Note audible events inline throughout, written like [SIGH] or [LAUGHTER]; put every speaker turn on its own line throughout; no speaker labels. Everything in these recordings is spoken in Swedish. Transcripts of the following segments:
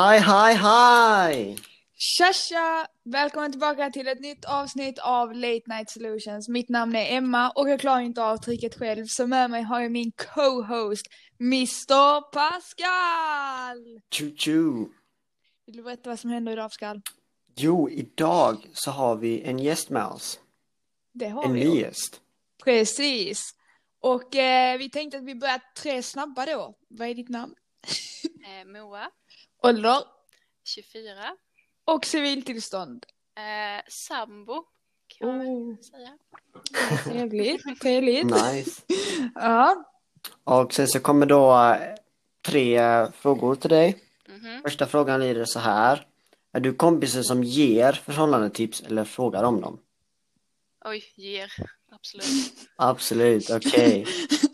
Hi, hi, hi!
Tja tja! Välkommen tillbaka till ett nytt avsnitt av Late Night Solutions. Mitt namn är Emma och jag klarar inte av tricket själv så med mig har jag min co-host Mr Pascal!
Choo choo!
Vill du berätta vad som händer idag Pascal?
Jo, idag så har vi en gäst med oss.
Det har
En
vi.
ny gäst.
Precis. Och eh, vi tänkte att vi börjar tre snabba då. Vad är ditt namn?
Eh, Moa,
Ålder?
24.
Och civiltillstånd?
Eh, sambo, kan man
Oh,
väl säga.
trevligt. Trevligt.
Nice. [LAUGHS]
Ja.
Och sen så kommer då eh, tre eh, frågor till dig.
Mhm.
Första frågan lyder så här. Är du kompisen som ger förhållandetips eller frågar om dem?
Oj, ger. Absolut.
Absolut, okej.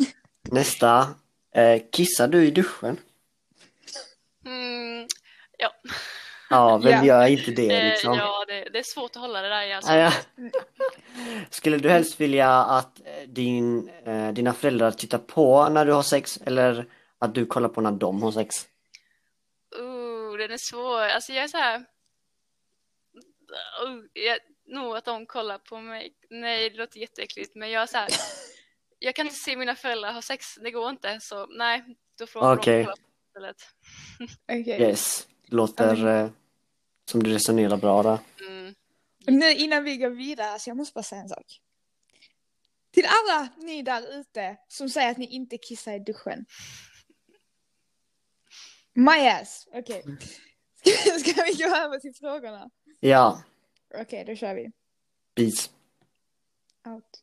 [LAUGHS] Nästa. Eh, kissar du i duschen?
Ja,
Ja, [LAUGHS] vem gör inte det
det,
liksom?
ja det, det är svårt att hålla det där i alltså.
Ja. [LAUGHS] Skulle du helst vilja att eh, din, eh, dina föräldrar tittar på när du har sex eller att du kollar på när de har sex?
Uh, den är svår. Alltså jag är så här. Uh, jag, nog att de kollar på mig. Nej, det låter jätteäckligt, men jag är så här. [LAUGHS] Jag kan inte se mina föräldrar ha sex, det går inte. Så nej, då får
Okej.
de kolla på istället.
Okej.
Yes, låter eh, som du resonerar bra där.
Mm.
Nu innan vi går vidare så jag måste bara säga en sak. Till alla ni där ute som säger att ni inte kissar i duschen. My ass. Okej. Ska, [LAUGHS] ska vi gå över till frågorna?
Ja,
Okej, då kör vi.
bis.
Out.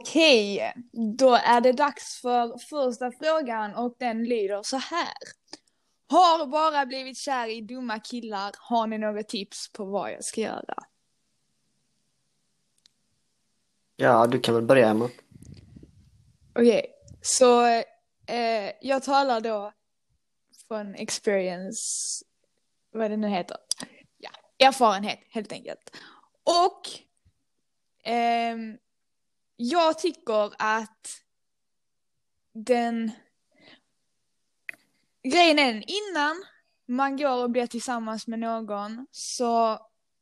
Okej, då är det dags för första frågan och den lyder så här. Har bara blivit kär i dumma killar. Har ni några tips på vad jag ska göra?
Ja, du kan väl börja Emma.
Okej, så eh, jag talar då från experience, vad det nu heter. Ja, erfarenhet helt enkelt. Och ehm, jag tycker att den grejen är den innan man går och blir tillsammans med någon så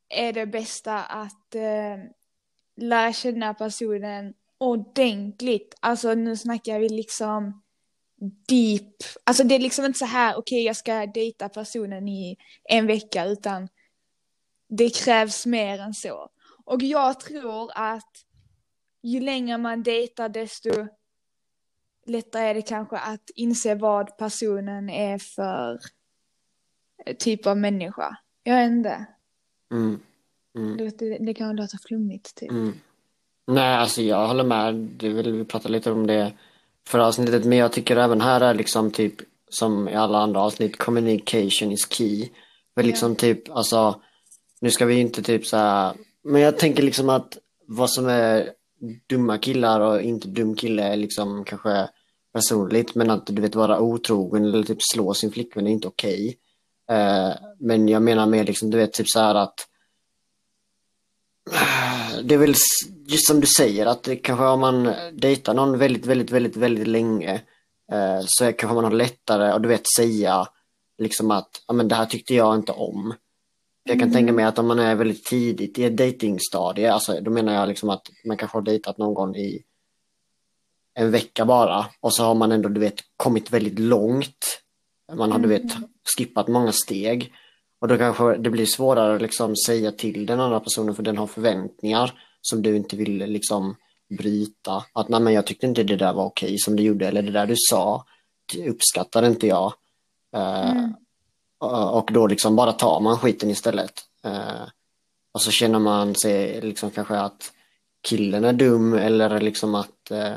är det bästa att eh, lära känna personen ordentligt. Alltså nu snackar vi liksom deep. Alltså det är liksom inte så här, okej jag ska dejta personen i en vecka utan det krävs mer än så. Och jag tror att ju längre man dejtar desto lättare är det kanske att inse vad personen är för typ av människa. Jag vet inte.
Mm. Mm.
Det, det, kan låta flummigt typ.
Mm. Nej, alltså jag håller med. Du vill vi prata lite om det förra avsnittet, men jag tycker även här är liksom typ som i alla andra avsnitt, communication is key. För
Ja.
liksom typ, alltså, nu ska vi inte typ så här, men jag tänker liksom att vad som är dumma killar och inte dum kille är liksom kanske personligt, men att du vet vara otrogen eller typ slå sin flickvän är inte okej. Eh, men jag menar mer liksom, du vet typ så här att det är väl just som du säger att det kanske om man dejtar någon väldigt, väldigt, väldigt, väldigt länge eh, så kanske man har lättare att du vet säga liksom att ja, men det här tyckte jag inte om. Jag kan
Mm.
tänka mig att om man är väldigt tidigt i ett datingstadie, alltså då menar jag liksom att man kanske har dejtat någon gång i en vecka bara och så har man ändå du vet kommit väldigt långt. Man har du vet skippat många steg. Och då kanske det blir svårare att liksom säga till den andra personen för den har förväntningar som du inte vill liksom bryta. Att nej men jag tyckte inte det där var okej som du gjorde eller det där du sa uppskattade inte jag. Eh,
Mm.
Eh, och då liksom bara tar man skiten istället. Eh, och så känner man sig liksom kanske att killen är dum eller liksom att eh,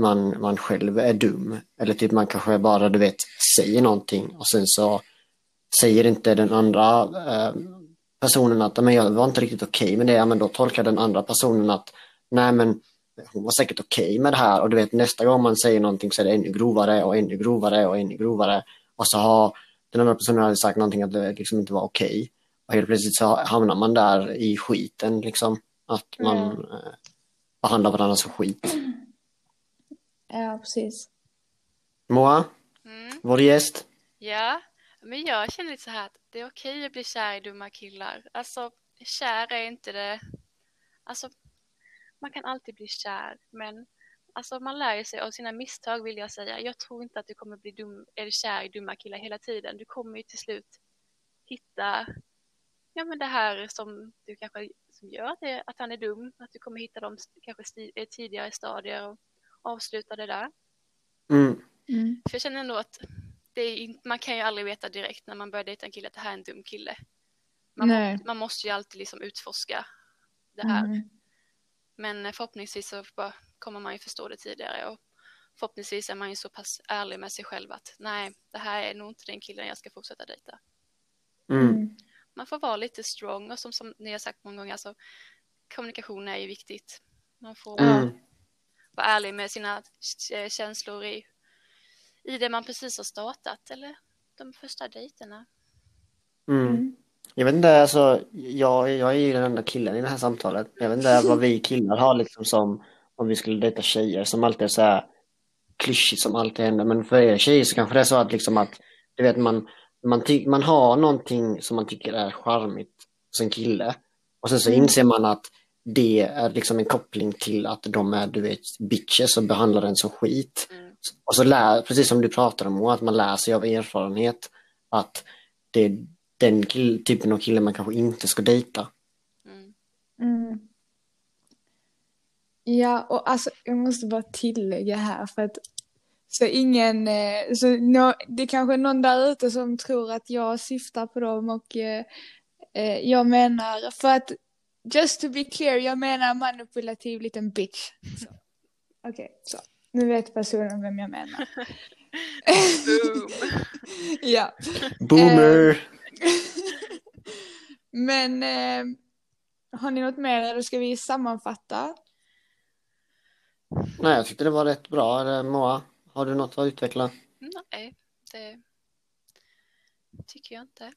man, man själv är dum. Eller typ man kanske bara du vet säger någonting och sen så säger inte den andra eh, personen att men jag var inte riktigt okej med det, ja, men då tolkar den andra personen att nej men hon var säkert okej med det här och du vet nästa gång man säger någonting så är det ännu grovare och ännu grovare och ännu grovare och så har den andra personen hade sagt någonting att det liksom inte var okej. Och helt plötsligt så hamnar man där i skiten liksom. Att man
Mm.
eh, behandlar varandra som skit.
Ja, precis.
Moa,
Mm.
vår gäst.
Ja, men jag känner lite så här att det är okej att bli kär i dumma killar. Alltså, kär är inte det... Alltså, man kan alltid bli kär, men alltså, man lär sig av sina misstag vill jag säga. Jag tror inte att du kommer bli dum, eller kär i dumma killar hela tiden. Du kommer ju till slut hitta ja, men det här som du kanske som gör att, det, att han är dum. Att du kommer hitta dem kanske sti, eh, tidigare stadier och avsluta det där.
Mm.
Mm.
För jag känner ändå att det är inte, man kan ju aldrig veta direkt när man börjar dejta en kille att det här är en dum kille. Man, må, man måste ju alltid liksom utforska det här.
Mm.
Men förhoppningsvis så bara kommer man ju förstå det tidigare och förhoppningsvis är man ju så pass ärlig med sig själv att nej, det här är nog inte den killen jag ska fortsätta dejta.
Mm.
Mm.
Man får vara lite strong och som, som ni har sagt många gånger, alltså, kommunikation är ju viktigt. Man får
Mm.
vara ärlig med sina k- känslor i, i det man precis har startat eller de första dejterna.
Mm.
Mm.
Jag vet inte, alltså, jag, jag är ju den enda killen i det här samtalet. Jag vet inte vad vi killar har liksom som om vi skulle dejta tjejer som alltid är så här klyschigt som alltid händer. Men för er tjejer så kanske det är så att liksom att, du vet man, man, ty- man har någonting som man tycker är charmigt en kille. Och sen så
Mm.
inser man att det är liksom en koppling till att de är, du vet, bitches och behandlar den som skit.
Mm.
Och så lär, precis som du pratade om, att man lär sig av erfarenhet att det är den kill, typen av kille man kanske inte ska dejta.
Mm.
Mm. Ja, och alltså jag måste bara tillägga här för att så ingen, eh, så nå, det är kanske är någon där ute som tror att jag syftar på dem och eh, eh, jag menar, för att just to be clear, jag menar manipulativ liten bitch. Okej, så. Nu vet personen vem jag menar.
Boom! [LAUGHS]
ja.
Boomer! [LAUGHS]
Men eh, har ni något mer eller ska vi sammanfatta?
Nej, jag tyckte det var rätt bra. Moa, har du något att utveckla?
Nej, det tycker jag inte.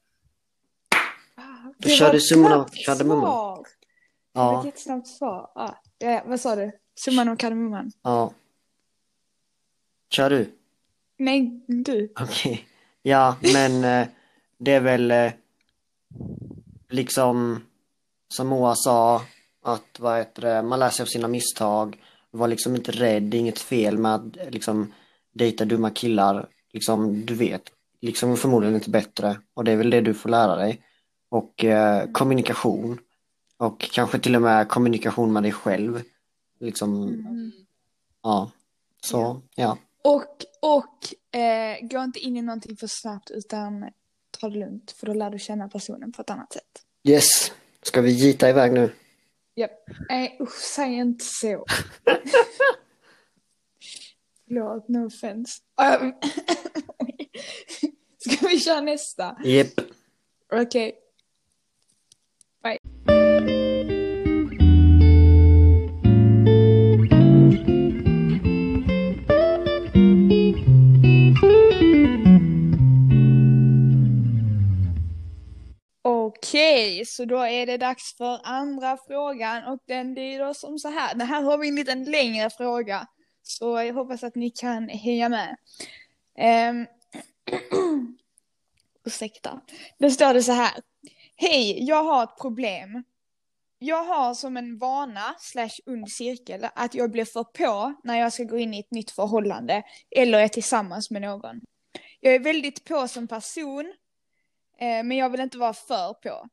Ah,
Då
det
kör
var
du
ett
summan av
snabbt
kardemumman.
svar. Det var ett
Ja,
jättesnabbt svar. Ah, ja, vad sa du? Summan av kardemumman?
ja. Kör du?
Nej, du.
Okej. Ja, men eh, det är väl eh, liksom som Moa sa att vad heter det, man lär sig av sina misstag. Var liksom inte rädd, det är inget fel med att liksom dejta dumma killar. Liksom, du vet, liksom förmodligen inte bättre. Och det är väl det du får lära dig. Och eh, kommunikation. Och kanske till och med kommunikation med dig själv. Liksom,
Mm.
ja. Så, ja.
Och, och eh, gå inte in i någonting för snabbt utan ta det lugnt för då lär du känna personen på ett annat sätt.
Yes. Ska vi gita iväg nu?
Japp. Nej, usch, säg inte så. Förlåt, no offense. Um, Ska vi köra nästa?
Jep.
Okej. Okay. Bye. Så då är det dags för andra frågan och den lyder som så här. Det här har vi en liten längre fråga. Så jag hoppas att ni kan hänga med. Um, [CLEARS THROAT] ursäkta. Då står det så här. Hej, jag har ett problem. Jag har som en vana, slash ond cirkel, att jag blir för på när jag ska gå in i ett nytt förhållande eller är tillsammans med någon. Jag är väldigt på som person, eh, men jag vill inte vara för på.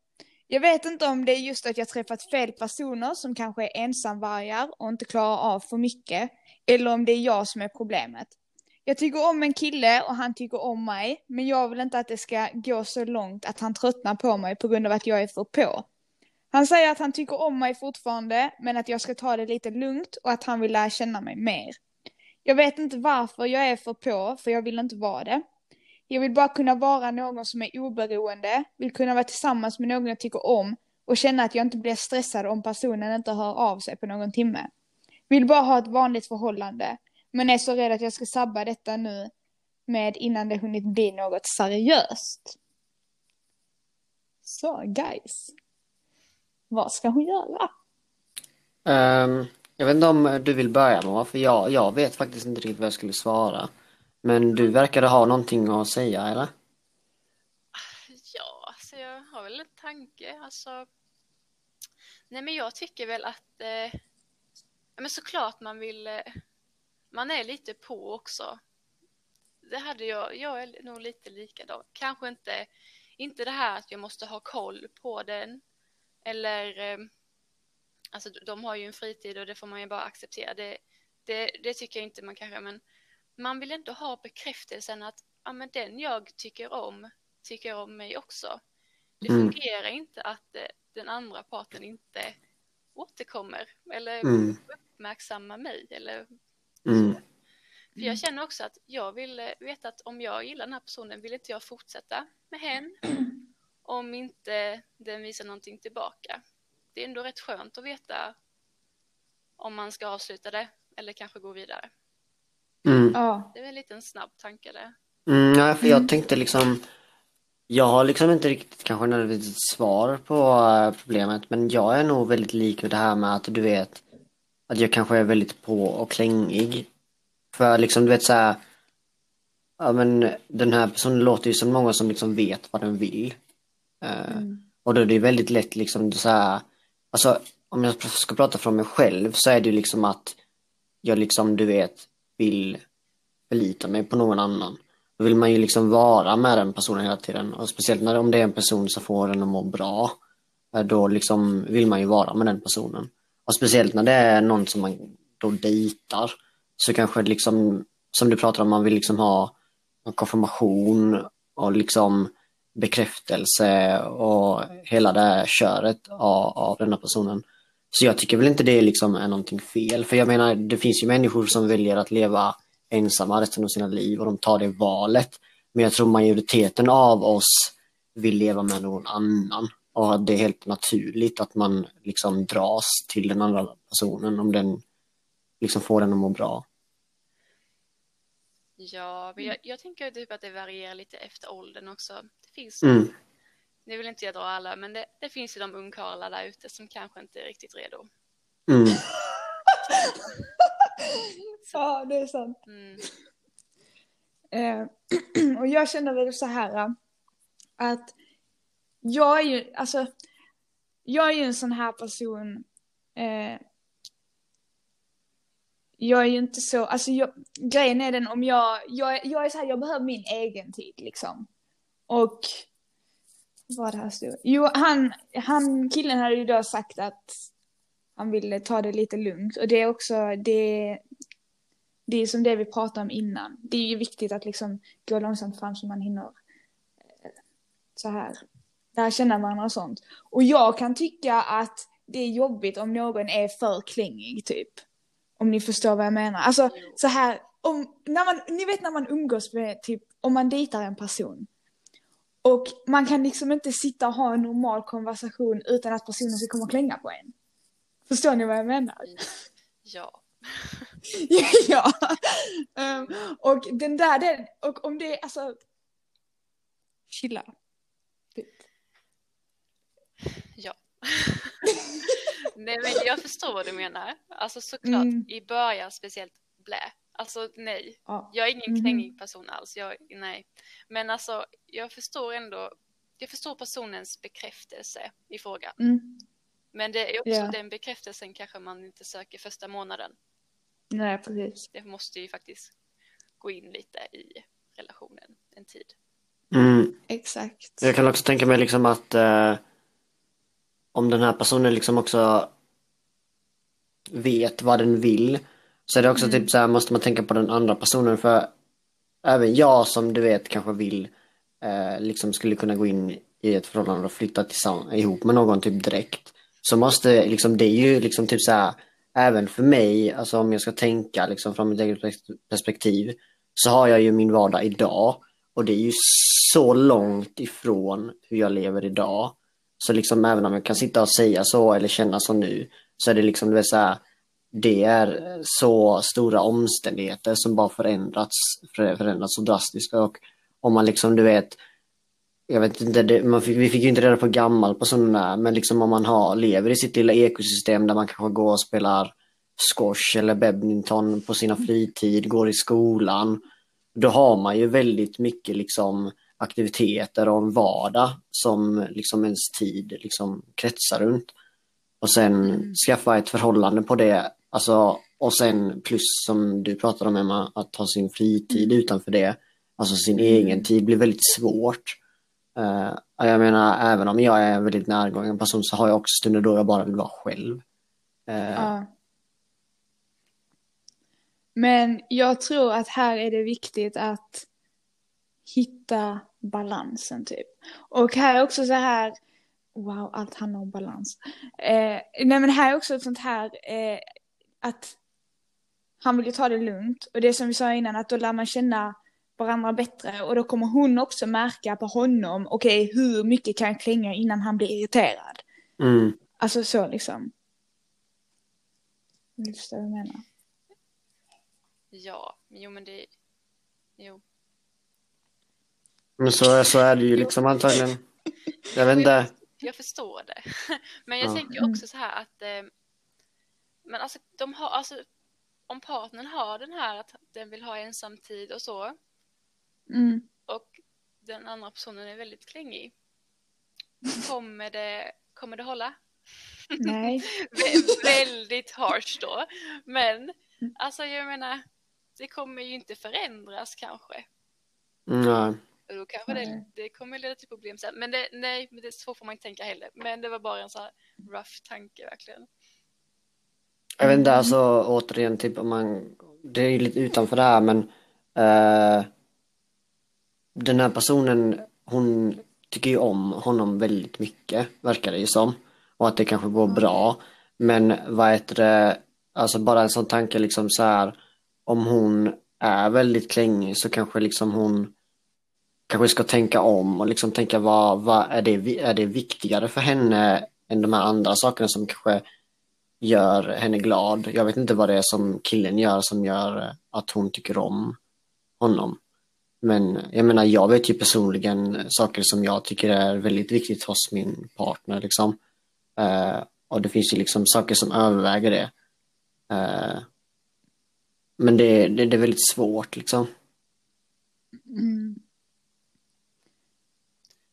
Jag vet inte om det är just att jag träffat fel personer som kanske är ensamvargar och inte klarar av för mycket, eller om det är jag som är problemet. Jag tycker om en kille och han tycker om mig, men jag vill inte att det ska gå så långt att han tröttnar på mig på grund av att jag är för på. Han säger att han tycker om mig fortfarande, men att jag ska ta det lite lugnt och att han vill lära känna mig mer. Jag vet inte varför jag är för på, för jag vill inte vara det. Jag vill bara kunna vara någon som är oberoende, vill kunna vara tillsammans med någon jag tycker om och känna att jag inte blir stressad om personen inte hör av sig på någon timme. Vill bara ha ett vanligt förhållande, men är så rädd att jag ska sabba detta nu med innan det hunnit bli något seriöst. Så guys, vad ska hon göra?
Um, jag vet inte om du vill börja Noah, för jag, jag vet faktiskt inte riktigt vad jag skulle svara. Men du verkade ha någonting att säga, eller?
Ja, så jag har väl en tanke. Alltså, nej men jag tycker väl att eh, men såklart man vill, eh, man är lite på också. Det hade jag, jag är nog lite likadan. Kanske inte, inte det här att jag måste ha koll på den. Eller, eh, alltså de har ju en fritid och det får man ju bara acceptera. Det, det, det tycker jag inte man kanske, men man vill ändå ha bekräftelsen att ja, men den jag tycker om tycker om mig också. Det
Mm.
fungerar inte att eh, den andra parten inte återkommer eller
Mm.
uppmärksammar mig. Eller,
Mm.
för jag känner också att jag vill eh, veta att om jag gillar den här personen vill inte jag fortsätta med hen [CLEARS THROAT] om inte den visar någonting tillbaka. Det är ändå rätt skönt att veta om man ska avsluta det eller kanske gå vidare.
Mm.
Ja,
Det är väl en liten snabb tanke det.
Mm, ja, för jag tänkte liksom Jag har liksom inte riktigt kanske nödvändigtvis ett svar på eh, problemet men jag är nog väldigt lik med det här med att du vet att jag kanske är väldigt på och klängig. För liksom du vet så här ja men den här personen låter ju som någon som liksom vet vad den vill. Eh,
Mm.
och då är det väldigt lätt liksom så här alltså om jag ska prata från mig själv så är det ju liksom att jag liksom du vet vill förlita mig på någon annan. Då vill man ju liksom vara med den personen hela tiden. Och speciellt när om det är en person som får en att må bra. Eh, då liksom vill man ju vara med den personen. Och speciellt när det är någon som man då dejtar. Så kanske liksom, som du pratar om, man vill liksom ha en konfirmation och liksom bekräftelse och hela det här köret av, av den här personen. Så jag tycker väl inte det liksom är någonting fel. För jag menar, det finns ju människor som väljer att leva ensamma resten av sina liv och de tar det valet. Men jag tror majoriteten av oss vill leva med någon annan. Och det är helt naturligt att man liksom dras till den andra personen om den liksom får den att må bra.
Ja, men jag, jag tänker typ att det varierar lite efter åldern också. Det finns,
Mm.
Nu vill inte jag dra alla, men det, det finns ju de ungkarlar där ute som kanske inte är riktigt redo.
Mm. [LAUGHS]
ja det är sant.
Mm.
Eh, [CLEARS THROAT] och jag känner väl så här äh, att jag är ju, alltså, jag är ju en sån här person. Eh, jag är ju inte så, alltså jag, grejen är den om jag, jag, jag är så här, jag behöver min egen tid liksom. Och vad det här stod. Jo, han, han, killen hade ju då sagt att han ville ta det lite lugnt och det är också, det, det är som det vi pratade om innan. Det är ju viktigt att liksom gå långsamt fram så man hinner eh, så här lära känna varandra och sånt. Och jag kan tycka att det är jobbigt om någon är för klängig typ. Om ni förstår vad jag menar. Alltså så här, om, när man, ni vet när man umgås med typ, om man dejtar en person. Och man kan liksom inte sitta och ha en normal konversation utan att personen ska komma och klänga på en. Förstår ni vad jag menar? [LAUGHS]
Ja,
ja. Ehm, och den där, den, och om det är alltså... Chilla. Typ.
ja. [LAUGHS] nej, men jag förstår vad du menar. Alltså såklart
Mm.
i början speciellt blä. Alltså nej,
Ja.
jag är ingen
Mhm.
klängig person alls. Jag, nej. Men alltså jag förstår ändå, jag förstår personens bekräftelse i frågan.
Mm.
Men det är också
Ja.
den bekräftelsen kanske man inte söker första månaden.
Nej, precis.
Det måste ju faktiskt gå in lite i relationen en tid.
Mm.
Exakt.
Jag kan också tänka mig liksom att eh, om den här personen liksom också vet vad den vill så är det också
Mm.
typ så här måste man tänka på den andra personen för även jag som du vet kanske vill eh, liksom skulle kunna gå in i ett förhållande och flytta tillsammans, ihop med någon typ direkt så måste liksom det är ju liksom typ så här även för mig alltså om jag ska tänka liksom från mitt eget perspektiv så har jag ju min vardag idag och det är ju så långt ifrån hur jag lever idag. Så liksom även om jag kan sitta och säga så eller känna så nu så är det liksom du vet så här, det är så stora omständigheter som bara förändrats, förändrats så drastiskt. Och om man liksom, du vet, jag vet inte, det, man fick, vi fick ju inte reda på gammal personen är, men liksom om man har, lever i sitt lilla ekosystem där man kanske går och spelar squash eller badminton på sina fritid, går i skolan, då har man ju väldigt mycket liksom aktiviteter och en vardag som liksom ens tid liksom kretsar runt. Och sen
Mm.
skaffa ett förhållande på det, alltså och sen plus som du pratade om Emma, att ha sin fritid utanför det, alltså sin
Mm.
egen tid blir väldigt svårt. Eh, jag menar, även om jag är en väldigt närgången person så har jag också stunder då jag bara vill vara själv. Eh,
Ja. Men jag tror att här är det viktigt att hitta balansen typ. Och här är också så här, wow, allt handlar om balans. Eh, nej men här är också ett sånt här eh, att han vill ju ta det lugnt och det som vi sa innan att då lär man känna varandra bättre och då kommer hon också märka på honom, okej hur mycket kan jag klänga innan han blir irriterad?
Mm,
Alltså så liksom. Du förstår vad jag menar?
Ja, jo men det... Jo.
men så, så är det ju liksom antagligen. Jag vet inte. [LAUGHS]
Jag förstår det. Men jag
Ja.
tänker också så här att... Men alltså, de har, alltså, om partnern har den här att den vill ha ensamtid och så
Mm.
och den andra personen är väldigt klängig. Kommer det, kommer det hålla?
Nej. [LAUGHS]
Vä- väldigt harsh då. Men alltså jag menar, det kommer ju inte förändras kanske.
Nej.
Och då kanske det, det kommer leda till problem sen. Men det, nej, men det, så får man inte tänka heller. Men det var bara en så här rough tanke verkligen.
Jag vet inte, alltså återigen, typ om man, det är lite utanför det här, men eh, den här personen, hon tycker ju om honom väldigt mycket, verkar det ju som. Och att det kanske går bra. Men vad heter det, alltså bara en sån tanke liksom så här, om hon är väldigt klängig så kanske liksom hon kanske ska tänka om och liksom tänka vad, vad är, det, är det viktigare för henne än de här andra sakerna som kanske gör henne glad. Jag vet inte vad det är som killen gör som gör eh, att hon tycker om honom. Men jag menar, jag vet ju personligen saker som jag tycker är väldigt viktigt hos min partner liksom. Uh, och det finns ju liksom saker som överväger det. Uh, men det, det, det är väldigt svårt liksom.
Mm.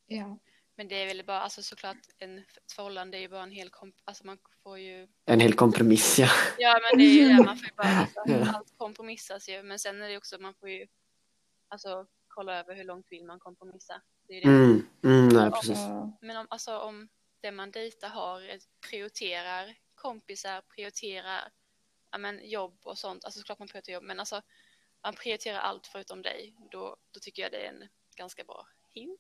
Ja.
Men det är väl bara, alltså såklart, en, ett förhållande är ju bara en hel komp... Alltså man får ju...
En hel kompromiss, ja. [LAUGHS]
Ja, men det är ju det, man får ju bara... Alltså, [LAUGHS]
Ja.
allt kompromissas ju. Men sen är det också, man får ju alltså kolla över hur långt vill man kompromissa. Det är det.
Mm, mm, nej, precis.
Ja.
Men om, alltså, om det man dejtar har, prioriterar kompisar, prioriterar ja, men, jobb och sånt. Alltså såklart man prioriterar jobb, men alltså man prioriterar allt förutom dig. Då, då tycker jag det är en ganska bra hint.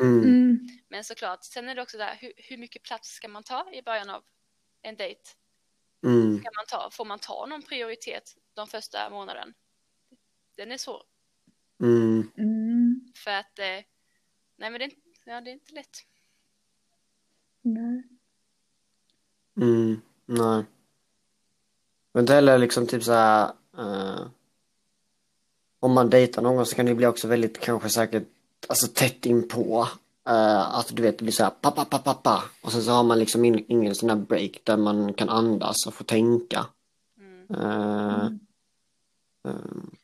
Mm,
Mm.
Men såklart, sen är det också där, hur, hur mycket plats ska man ta i början av en dejt?
mm,
Kan man ta, får man ta någon prioritet de första månaden? Den är svår.
mm,
Mm.
För att, eh, nej men det är, inte- ja, det är inte lätt.
Nej.
mm, nej. Men inte heller liksom typ så här, eh, om man dejtar någon så kan det bli också väldigt kanske säkert alltså tätt inpå. Uh, att du vet, det blir så här pappa, pappa, pappa. Och sen så har man liksom in, ingen sån här break där man kan andas och få tänka.
Mm.
Eh,
Mm.
eh,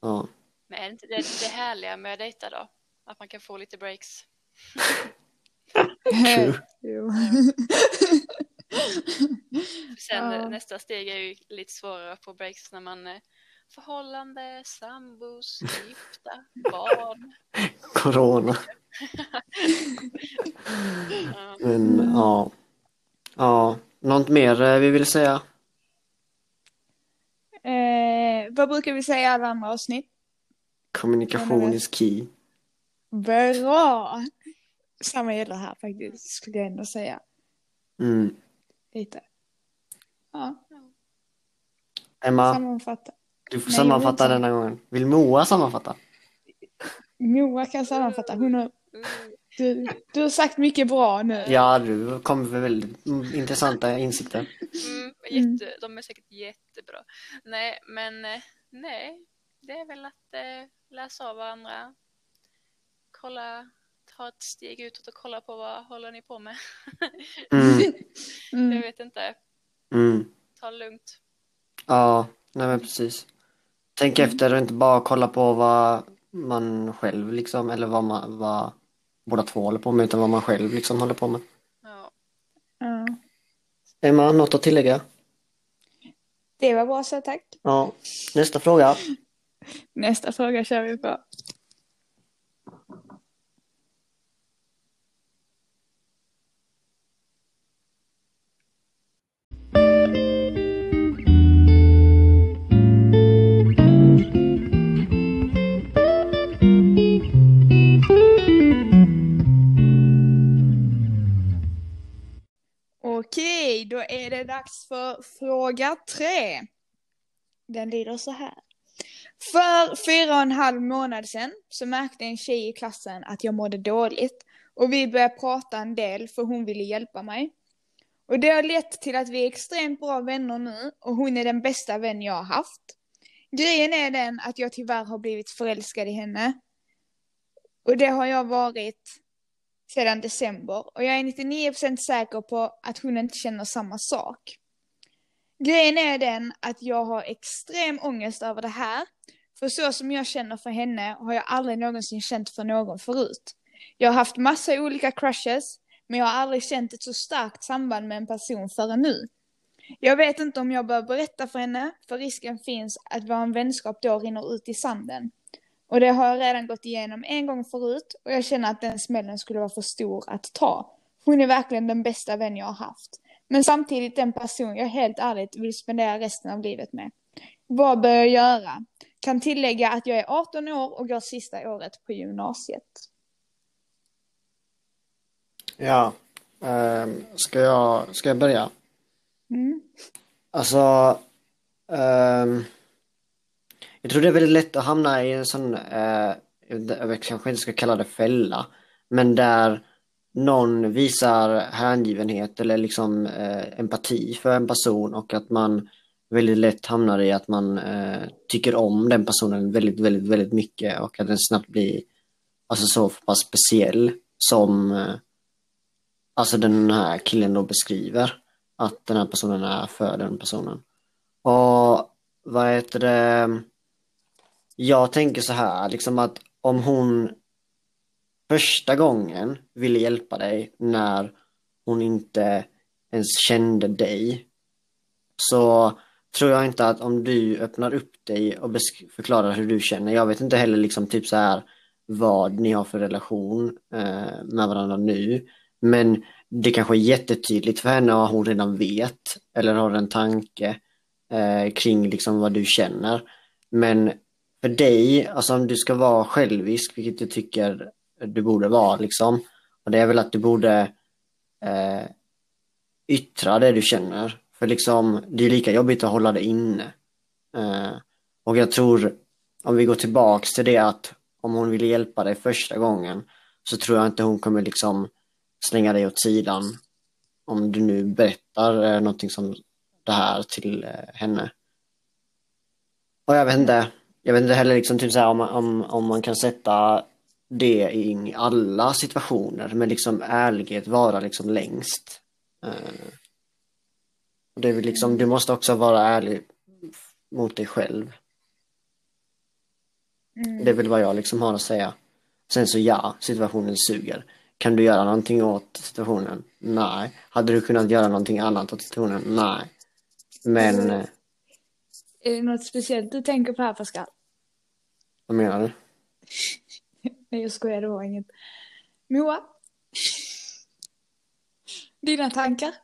ja.
Men är det inte det, det härliga med att dejta då? Att man kan få lite breaks. [LAUGHS]
True.
Sen
Ja.
eh, nästa steg är ju lite svårare att få breaks när man är förhållande, sambos, gifta, [LAUGHS] barn.
Corona.
Ja.
Men ja. Ja, något mer eh, vi vill säga?
Eh, vad brukar vi säga i alla andra avsnitt?
Kommunikation is key.
Bra! Samma gäller här faktiskt, skulle jag ändå säga.
Mm.
Lite. Ja,
Emma,
sammanfatta.
Du får
Nej,
sammanfatta
jag
denna gången. Vill Moa sammanfatta?
Moa kan sammanfatta. Hon har...
Mm.
Du, du har sagt mycket bra nu.
Ja, du kommer med väldigt mm, intressanta insikter.
Mm, jätte, De är säkert jättebra. Nej, men eh, nej, det är väl att eh, läsa av varandra. Kolla, ta ett steg utåt och kolla på vad håller ni på med.
Mm, [LAUGHS]
Jag
Mm.
vet inte,
mm.
ta det lugnt.
Ja, nej men precis. Tänk efter och inte bara kolla på vad man själv liksom, eller vad man, vad båda två håller på med, utan vad man själv liksom håller på med.
Ja.
Ja.
Emma, något att tillägga?
Det var bra så tack.
Ja. Nästa fråga.
Nästa fråga kör vi på. Dags för fråga tre. Den lyder så här. För fyra och en halv månad sedan så märkte en tjej i klassen att jag mådde dåligt och vi började prata en del för hon ville hjälpa mig. Och det har lett till att vi är extremt bra vänner nu och hon är den bästa vän jag har haft. Grejen är den att jag tyvärr har blivit förälskad i henne. Och det har jag varit sedan december och jag är 99% säker på att hon inte känner samma sak. Grejen är den att jag har extrem ångest över det här. För så som jag känner för henne har jag aldrig någonsin känt för någon förut. Jag har haft massa olika crushes, men jag har aldrig känt ett så starkt samband med en person förrän nu. Jag vet inte om jag bör berätta för henne, för risken finns att vår vänskap då rinner ut i sanden. Och det har jag redan gått igenom en gång förut och jag känner att den smällen skulle vara för stor att ta. Hon är verkligen den bästa vän jag har haft. Men samtidigt den person jag helt ärligt vill spendera resten av livet med. Vad bör jag göra? Kan tillägga att jag är 18 år och går sista året på gymnasiet.
Ja. ehm, ska jag, ska jag börja?
Mm.
Alltså, ehm, jag tror det är väldigt lätt att hamna i en sån, eh, jag kanske inte ska kalla det fälla, men där någon visar hängivenhet eller liksom eh, empati för en person och att man väldigt lätt hamnar i att man eh, tycker om den personen väldigt, väldigt, väldigt mycket och att den snabbt blir alltså så pass speciell som eh, alltså den här killen då beskriver att den här personen är för den personen. Och vad heter det? Jag tänker så här, liksom att om hon första gången ville hjälpa dig när hon inte ens kände dig så tror jag inte att om du öppnar upp dig och förklarar hur du känner, jag vet inte heller liksom typ så här vad ni har för relation eh, med varandra nu, men det kanske är jättetydligt för henne och hon redan vet eller har en tanke eh, kring liksom vad du känner. Men för dig, alltså om du ska vara självisk, vilket jag tycker du borde vara liksom, och det är väl att du borde eh, yttra det du känner. För liksom, det är lika jobbigt att hålla det inne. Eh, och jag tror, om vi går tillbaks till det att om hon vill hjälpa dig första gången så tror jag inte hon kommer liksom slänga dig åt sidan om du nu berättar eh, någonting som det här till eh, henne. Och jag vet inte, jag vet inte heller liksom typ så här om, man- om, om man kan sätta det i alla situationer, men liksom ärlighet vara liksom längst. Eh, det är väl liksom, du måste också vara ärlig mot dig själv.
Mm.
Det är väl vad jag liksom har att säga. Sen så ja, situationen suger. Kan du göra någonting åt situationen? Nej. Hade du kunnat göra någonting annat åt situationen? Nej. Men, eh,
är det något speciellt du tänker på här Pascal?
vad menar du? [LAUGHS]
Nej jag skojar, det var inget. Moa? Dina tankar?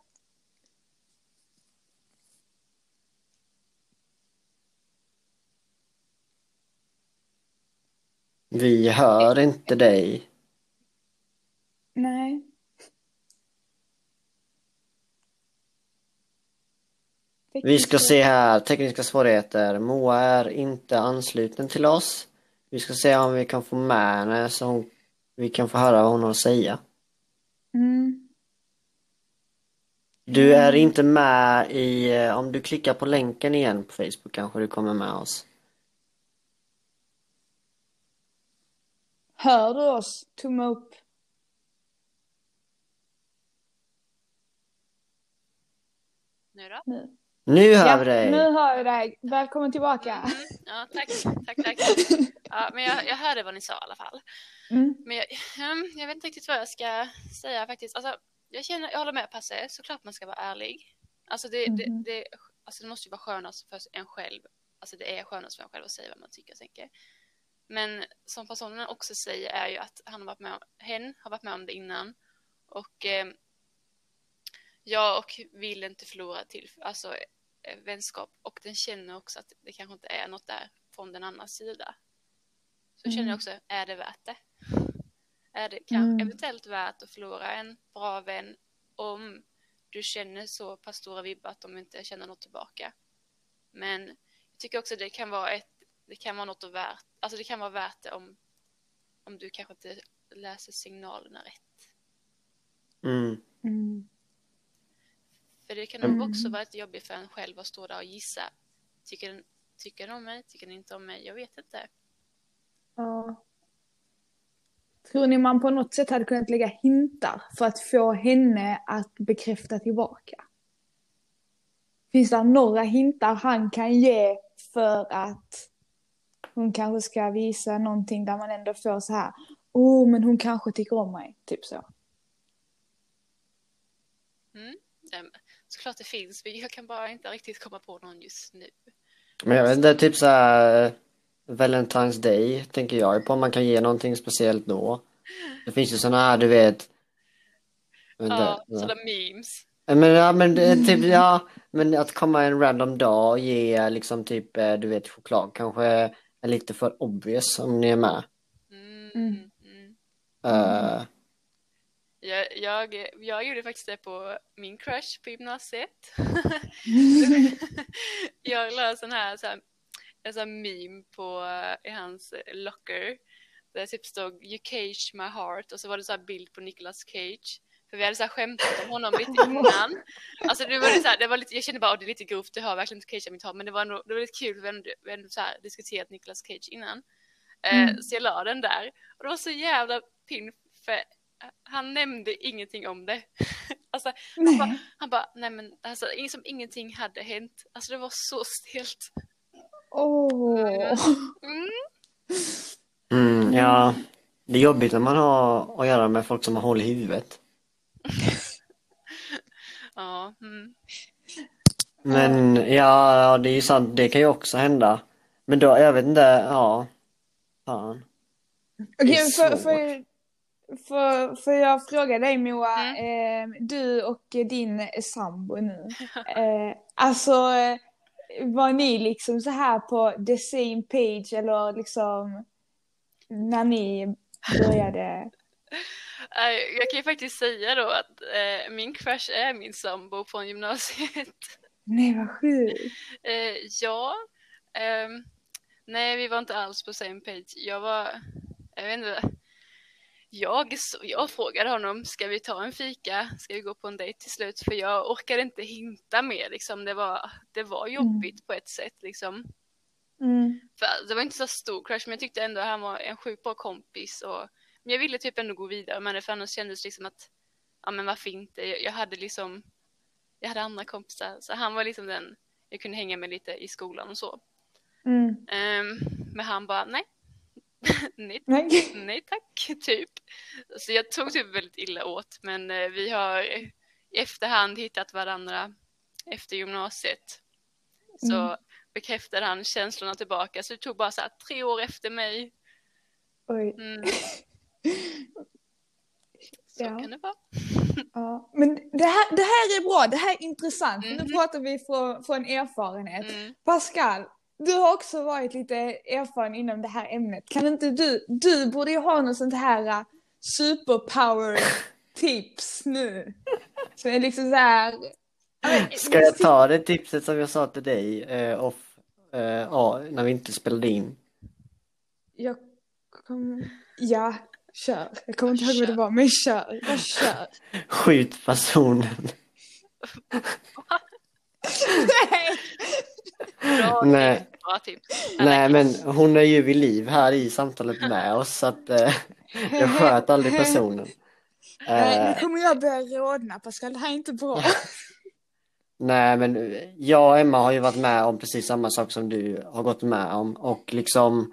Vi hör inte dig.
Nej.
Vi ska se här, tekniska svårigheter. Moa är inte ansluten till oss. Vi ska se om vi kan få med henne så hon Vi kan få höra vad hon har att säga.
Mm.
Du är inte med i, eh, om du klickar på länken igen på Facebook kanske du kommer med oss.
Hör du oss? Tumme upp.
Nu då?
Nu.
Nu hör
Ja,
vi dig!
nu hör jag dig. Välkommen tillbaka.
Mm, ja, tack, tack, tack. [LAUGHS] Ja, men jag, jag hörde vad ni sa i alla fall.
Mm.
Men jag, ehm, jag vet inte riktigt vad jag ska säga faktiskt. Alltså, jag, känner, jag håller med Passe, såklart man ska vara ärlig. Alltså det, det,
Mhm.
det, alltså det måste ju vara skönast för en själv. Alltså det är skönast för en själv att säga vad man tycker och tänker. Men som personen också säger är ju att han har varit med om, hen har varit med om det innan. Och eh, jag och vill inte förlora till alltså, vänskap. Och den känner också att det kanske inte är något där från den andra sida. Så känner
Mm.
jag också, är det värt det? Är det kan,
Mm.
eventuellt värt att förlora en bra vän om du känner så pass stora vibbar att de inte känner något tillbaka? Men jag tycker också det kan vara ett, det kan vara något att värt, alltså det kan vara värt det om, om du kanske inte läser signalerna rätt.
Mm.
För det kan nog
Mm.
också vara ett jobbigt för en själv att stå där och gissa. Tycker den, tycker den om mig? Tycker den inte om mig? Jag vet inte.
Ja. Tror ni man på något sätt hade kunnat lägga hintar för att få henne att bekräfta tillbaka? Finns det några hintar han kan ge för att hon kanske ska visa någonting där man ändå får så här, oh men hon kanske tycker om mig, typ så.
Mm. Såklart det finns, men jag kan bara inte riktigt komma på någon just nu.
Men jag vet inte, typ så här eh, Valentine's Day tänker jag på om man kan ge någonting speciellt då. Det finns ju såna här, du vet.
Ja, sådana memes.
Men, ja, men det är typ, ja, men att komma en random dag och ge liksom typ, eh, du vet, choklad kanske är lite för obvious om ni är med.
Mm.
Mm.
Mm. Jag, jag, jag gjorde faktiskt det på min crush på gymnasiet. [LAUGHS] jag la sån här, så här, en sån här meme på, eh, i hans locker. Där det typ stod You cage my heart och så var det så här bild på Nicolas Cage. För vi hade så här skämtat om honom lite innan. Alltså det var, så här, det var lite, jag kände bara att det är lite grovt, det har verkligen inte Cage mitt hår. Men det var, nog, det var lite kul, vi hade, vi hade så här diskuterat Nicolas Cage innan. Eh,
Mm.
Så jag la den där. Och det var så jävla pin för han nämnde ingenting om det. [LAUGHS] alltså, han bara,
Nej.
han bara, nej men alltså, som ingenting hade hänt. Alltså det var så stelt.
Åh.
Mm.
mm, ja, det är jobbigt när man har att göra med folk som har hål i huvudet. [LAUGHS]
Ja, mm.
Men ja, det är ju sant, det kan ju också hända. Men då, jag vet inte, ja. Fan.
Okej,
är
för, för, för, för jag frågar dig Moa,
Mm.
eh, du och din sambo nu. [LAUGHS] Eh, alltså, var ni liksom så här på the same page eller liksom när ni började? [LAUGHS]
Eh, Jag kan ju faktiskt säga då att eh, min crush är min sambo från gymnasiet. [LAUGHS]
Nej vad sjukt.
Eh, ja, ehm, nej vi var inte alls på same page. Jag var, jag vet inte, jag, jag frågade honom, ska vi ta en fika? Ska vi gå på en dejt till slut? För jag orkade inte hinta mer liksom. Det var, det var jobbigt på ett sätt liksom.
Mm.
För det var inte så stor crush men jag tyckte ändå att han var en sjukt bra kompis. Och, men jag ville typ ändå gå vidare med det för annars kändes det liksom att, ja men varför inte? Jag, jag hade liksom, jag hade andra kompisar. Så han var liksom den jag kunde hänga med lite i skolan och så.
Mm.
Ehm, men han bara, nej. [LAUGHS] nej,
Nej.
nej tack, [LAUGHS] typ. Så jag tog typ väldigt illa åt. Men eh, vi har i efterhand hittat varandra efter gymnasiet. Så
Mm.
bekräftade han känslorna tillbaka. Så det tog bara så här tre år efter mig.
Oj.
Mm. [LAUGHS] Så
Ja.
kan det vara.
Ja. Men det här, det här är bra, det här är intressant. Nu
Mhm.
pratar vi från, från erfarenhet.
Mm.
Pascal, du har också varit lite erfaren inom det här ämnet. Kan inte du, du borde ju ha något sånt här uh, superpower tips nu. Så är liksom så här. [LAUGHS]
Ska jag ta det tipset som jag sa till dig eh, off, eh, ja, när vi inte spelade in?
Jag kom, ja, Kör. Jag kommer inte ihåg vad det var, men kör. Bara kör. [LAUGHS]
Skjut personen. [LAUGHS]
Nej.
Bra,
Nej.
bra tips.
Nej, men hon är ju vid liv här i samtalet med [LAUGHS] oss så att eh, jag sköt aldrig personen. [LAUGHS]
Nej,
Eh,
nu kommer jag börja rodna Pascal, det här är inte bra. [LAUGHS]
nej, men jag och Emma har ju varit med om precis samma sak som du har gått med om och liksom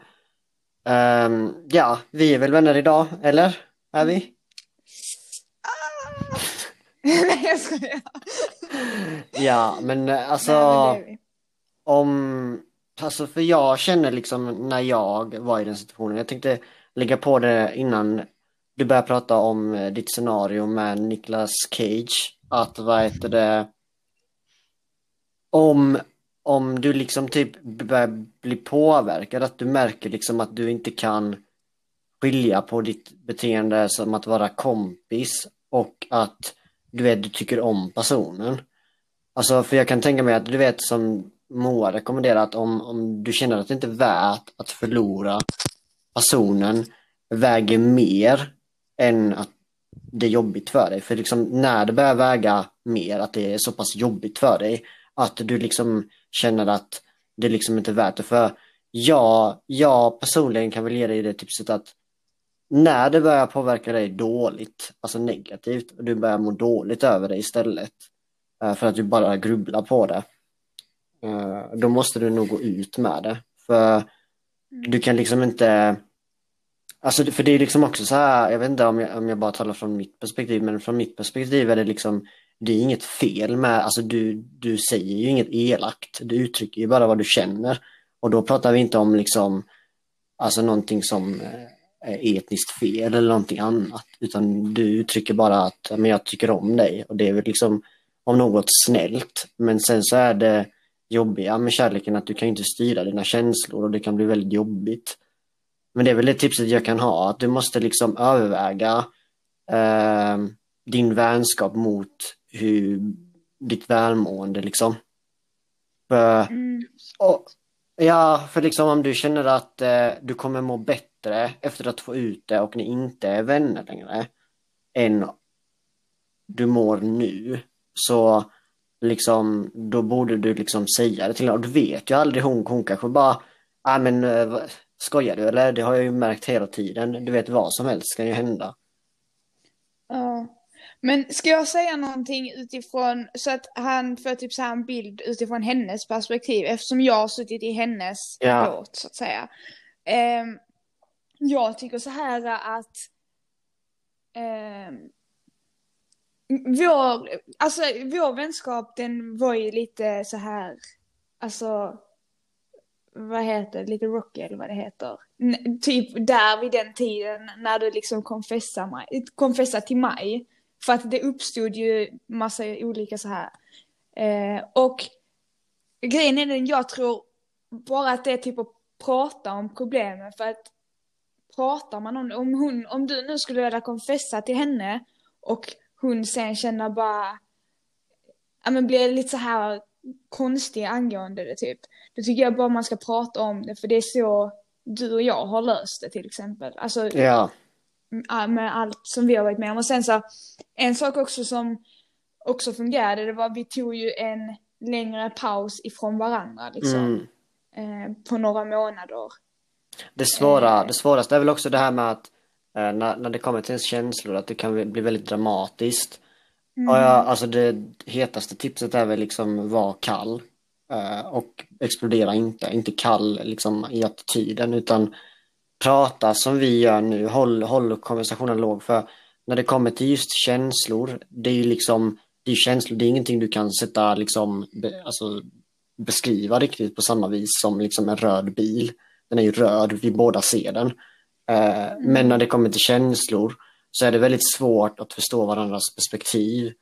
ehm, ja, vi är väl vänner idag, eller? Är vi?
Nej, jag skojar.
Ja, men eh, alltså
Nej, men det är vi
om, alltså för jag känner liksom när jag var i den situationen, jag tänkte lägga på det innan du börjar prata om eh, ditt scenario med Niklas Cage, att vad heter det, om, om du liksom typ börjar bli påverkad, att du märker liksom att du inte kan skilja på ditt beteende som att vara kompis och att du vet, du tycker om personen. Alltså, för jag kan tänka mig att du vet som Moa rekommenderar att om, om du känner att det inte är värt att förlora personen väger mer än att det är jobbigt för dig. För liksom när det börjar väga mer, att det är så pass jobbigt för dig, att du liksom känner att det liksom inte är värt det. För jag, jag personligen kan väl ge dig det tipset att när det börjar påverka dig dåligt, alltså negativt, och du börjar må dåligt över det istället, eh, för att du bara grubblar på det, då måste du nog gå ut med det. För du kan liksom inte, alltså för det är liksom också så här, jag vet inte om jag, om jag bara talar från mitt perspektiv, men från mitt perspektiv är det liksom, det är inget fel med, alltså du, du säger ju inget elakt, du uttrycker ju bara vad du känner. Och då pratar vi inte om liksom, alltså någonting som eh, är etniskt fel eller någonting annat, utan du uttrycker bara att men jag tycker om dig och det är väl liksom om något snällt. Men sen så är det jobbiga med kärleken att du kan inte styra dina känslor och det kan bli väldigt jobbigt. Men det är väl det tipset jag kan ha, att du måste liksom överväga eh, din vänskap mot hur ditt välmående liksom. För,
Mm.
och, ja, för liksom om du känner att eh, du kommer må bättre efter att få ut det och ni inte är vänner längre än du mår nu, så liksom, då borde du liksom säga det till henne. Du vet ju aldrig, hon, hon kanske bara, nej men eh, skojar du eller? Det har jag ju märkt hela tiden. Du vet vad som helst kan ju hända.
Ja. Men ska jag säga någonting utifrån, så att han får typ så här en bild utifrån hennes perspektiv, eftersom jag har suttit i hennes
Ja.
båt så att säga. Ehm, jag tycker så här att ehm, vår, alltså vår vänskap den var ju lite så här, alltså vad heter det, lite rocky eller vad det heter. N- typ där vid den tiden när du liksom confessade, mig, till mig. För att det uppstod ju massa olika så här. Eh, och grejen är den, jag tror bara att det är typ att prata om problemen. För att pratar man om om hon, om du nu skulle vilja confessa till henne och hon sen känner bara, ja men blir lite så här konstig angående det typ. Då tycker jag bara man ska prata om det för det är så du och jag har löst det till exempel. Alltså
Ja,
med allt som vi har varit med om. Och sen så, en sak också som också fungerade, det var vi tog ju en längre paus ifrån varandra liksom.
mm.
Eh, på några månader.
Det svåra,
Eh.
det svåraste är väl också det här med att när, när det kommer till ens känslor att det kan bli väldigt dramatiskt.
Mm.
Och jag, alltså det hetaste tipset är väl liksom var kall eh, och explodera inte. Inte kall liksom i attityden utan prata som vi gör nu. Håll, håll konversationen låg för när det kommer till just känslor, det är ju liksom det är känslor, det är ingenting du kan sätta liksom be, alltså, beskriva riktigt på samma vis som liksom en röd bil. Den är ju röd, vi båda ser den. Eh, Men när det kommer till känslor så är det väldigt svårt att förstå varandras perspektiv.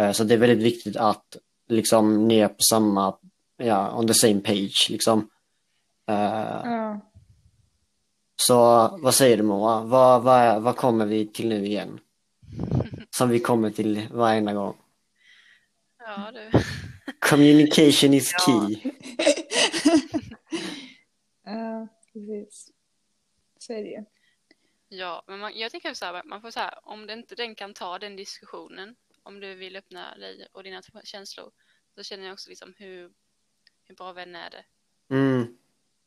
Eh, Så det är väldigt viktigt att liksom ni är på samma, ja, on the same page liksom.
Ja.
Så vad säger du Moa? Vad, vad, vad kommer vi till nu igen? [LAUGHS] Som vi kommer till varenda gång.
Ja, du. [LAUGHS]
Communication is key. [LAUGHS]
Ja, precis. Ju.
Ja, men man, jag tänker så här, man får så här, om det inte den kan ta den diskussionen, om du vill öppna dig och dina känslor, så känner jag också liksom hur, hur bra vän är det?
Mm.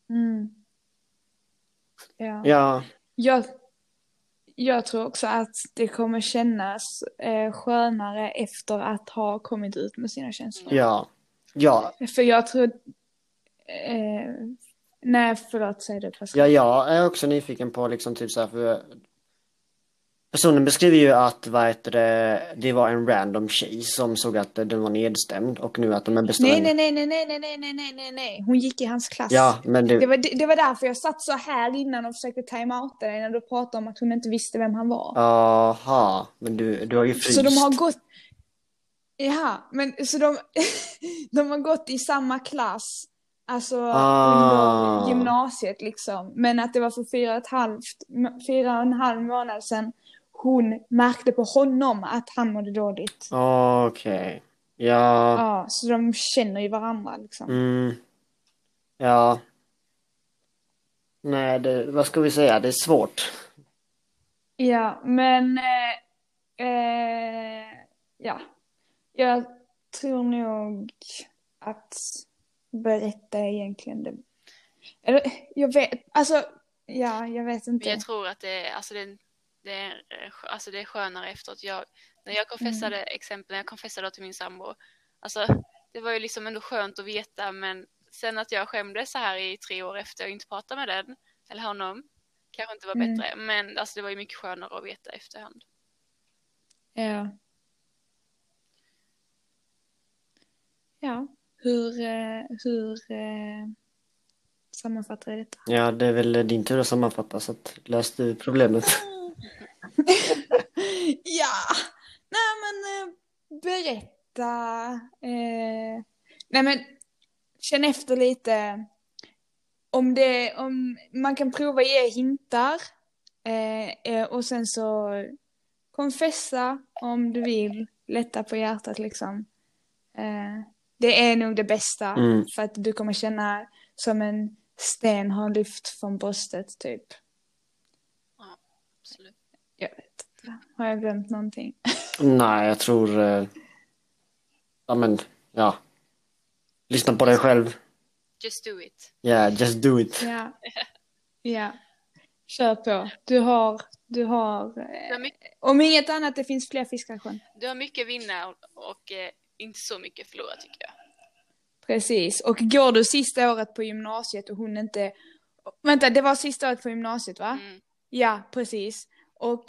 Mm. Ja.
Ja,
Jag, jag tror också att det kommer kännas eh, skönare efter att ha kommit ut med sina känslor.
ja, ja.
För jag tror... Eh, nej, förlåt, säg det Pascal.
Ja, jag är också nyfiken på liksom typ så här för Personen beskriver ju att vad heter det, det var en random tjej som såg att den var nedstämd och nu att de är bästa
Nej, nej, nej, nej, nej, nej, nej, nej, nej, nej. Hon gick i hans klass.
Ja, men
Det
det,
var, det, det var därför jag satt så här innan och försökte time-outa dig när du pratade om att hon inte visste vem han var.
aha, men du, du har ju fryst.
Så de har gått... Ja, men så de, [LAUGHS] de har gått i samma klass. Alltså
Ah.
under gymnasiet liksom. Men att det var för fyra och, ett halvt, fyra och en halv månad sedan hon märkte på honom att han mådde dåligt.
Okej. Ja.
Ja, så de känner ju varandra liksom.
Mm. Ja. Nej, det, vad ska vi säga? Det är svårt.
Ja, men eh, eh, ja. Jag tror nog att berätta egentligen det. Eller jag vet, alltså ja, jag vet
Men
inte.
jag tror att det, alltså det, det, är, eh, alltså det är skönare efteråt. Jag, när jag konfessade, exempel, när jag konfessade till min sambo, alltså det var ju liksom ändå skönt att veta, men sen att jag skämdes så här i tre år efter och inte pratade med den, eller honom, kanske inte var
Mm.
bättre, men alltså det var ju mycket skönare att veta efterhand.
Ja. Ja, hur, eh, hur eh, sammanfattar jag detta?
Ja, det är väl din tur att sammanfatta så att lös du problemet. [LAUGHS]
ja, nej men eh, berätta. Eh, nej men känn efter lite. Om det, om man kan prova ge hintar. Eh, eh, och sen så konfessa om du vill. Lätta på hjärtat liksom. Eh, det är nog det bästa.
Mm.
För att du kommer känna som en sten har lyft från bröstet typ.
Absolut.
Jag vet inte. Har jag glömt någonting? [LAUGHS]
Nej, jag tror... eh, Ja, men ja. Lyssna på dig själv.
Just do it.
Yeah, just do it.
Ja. [LAUGHS] Ja. Kör på. Du har, du har,
Du
eh,
har mycket,
om inget annat det finns fler fiskar i sjön.
du har mycket att vinna och, och eh, inte så mycket att förlora tycker jag.
Precis. Och går du sista året på gymnasiet och hon inte, vänta det var sista året på gymnasiet va?
Mm.
Ja, precis. Och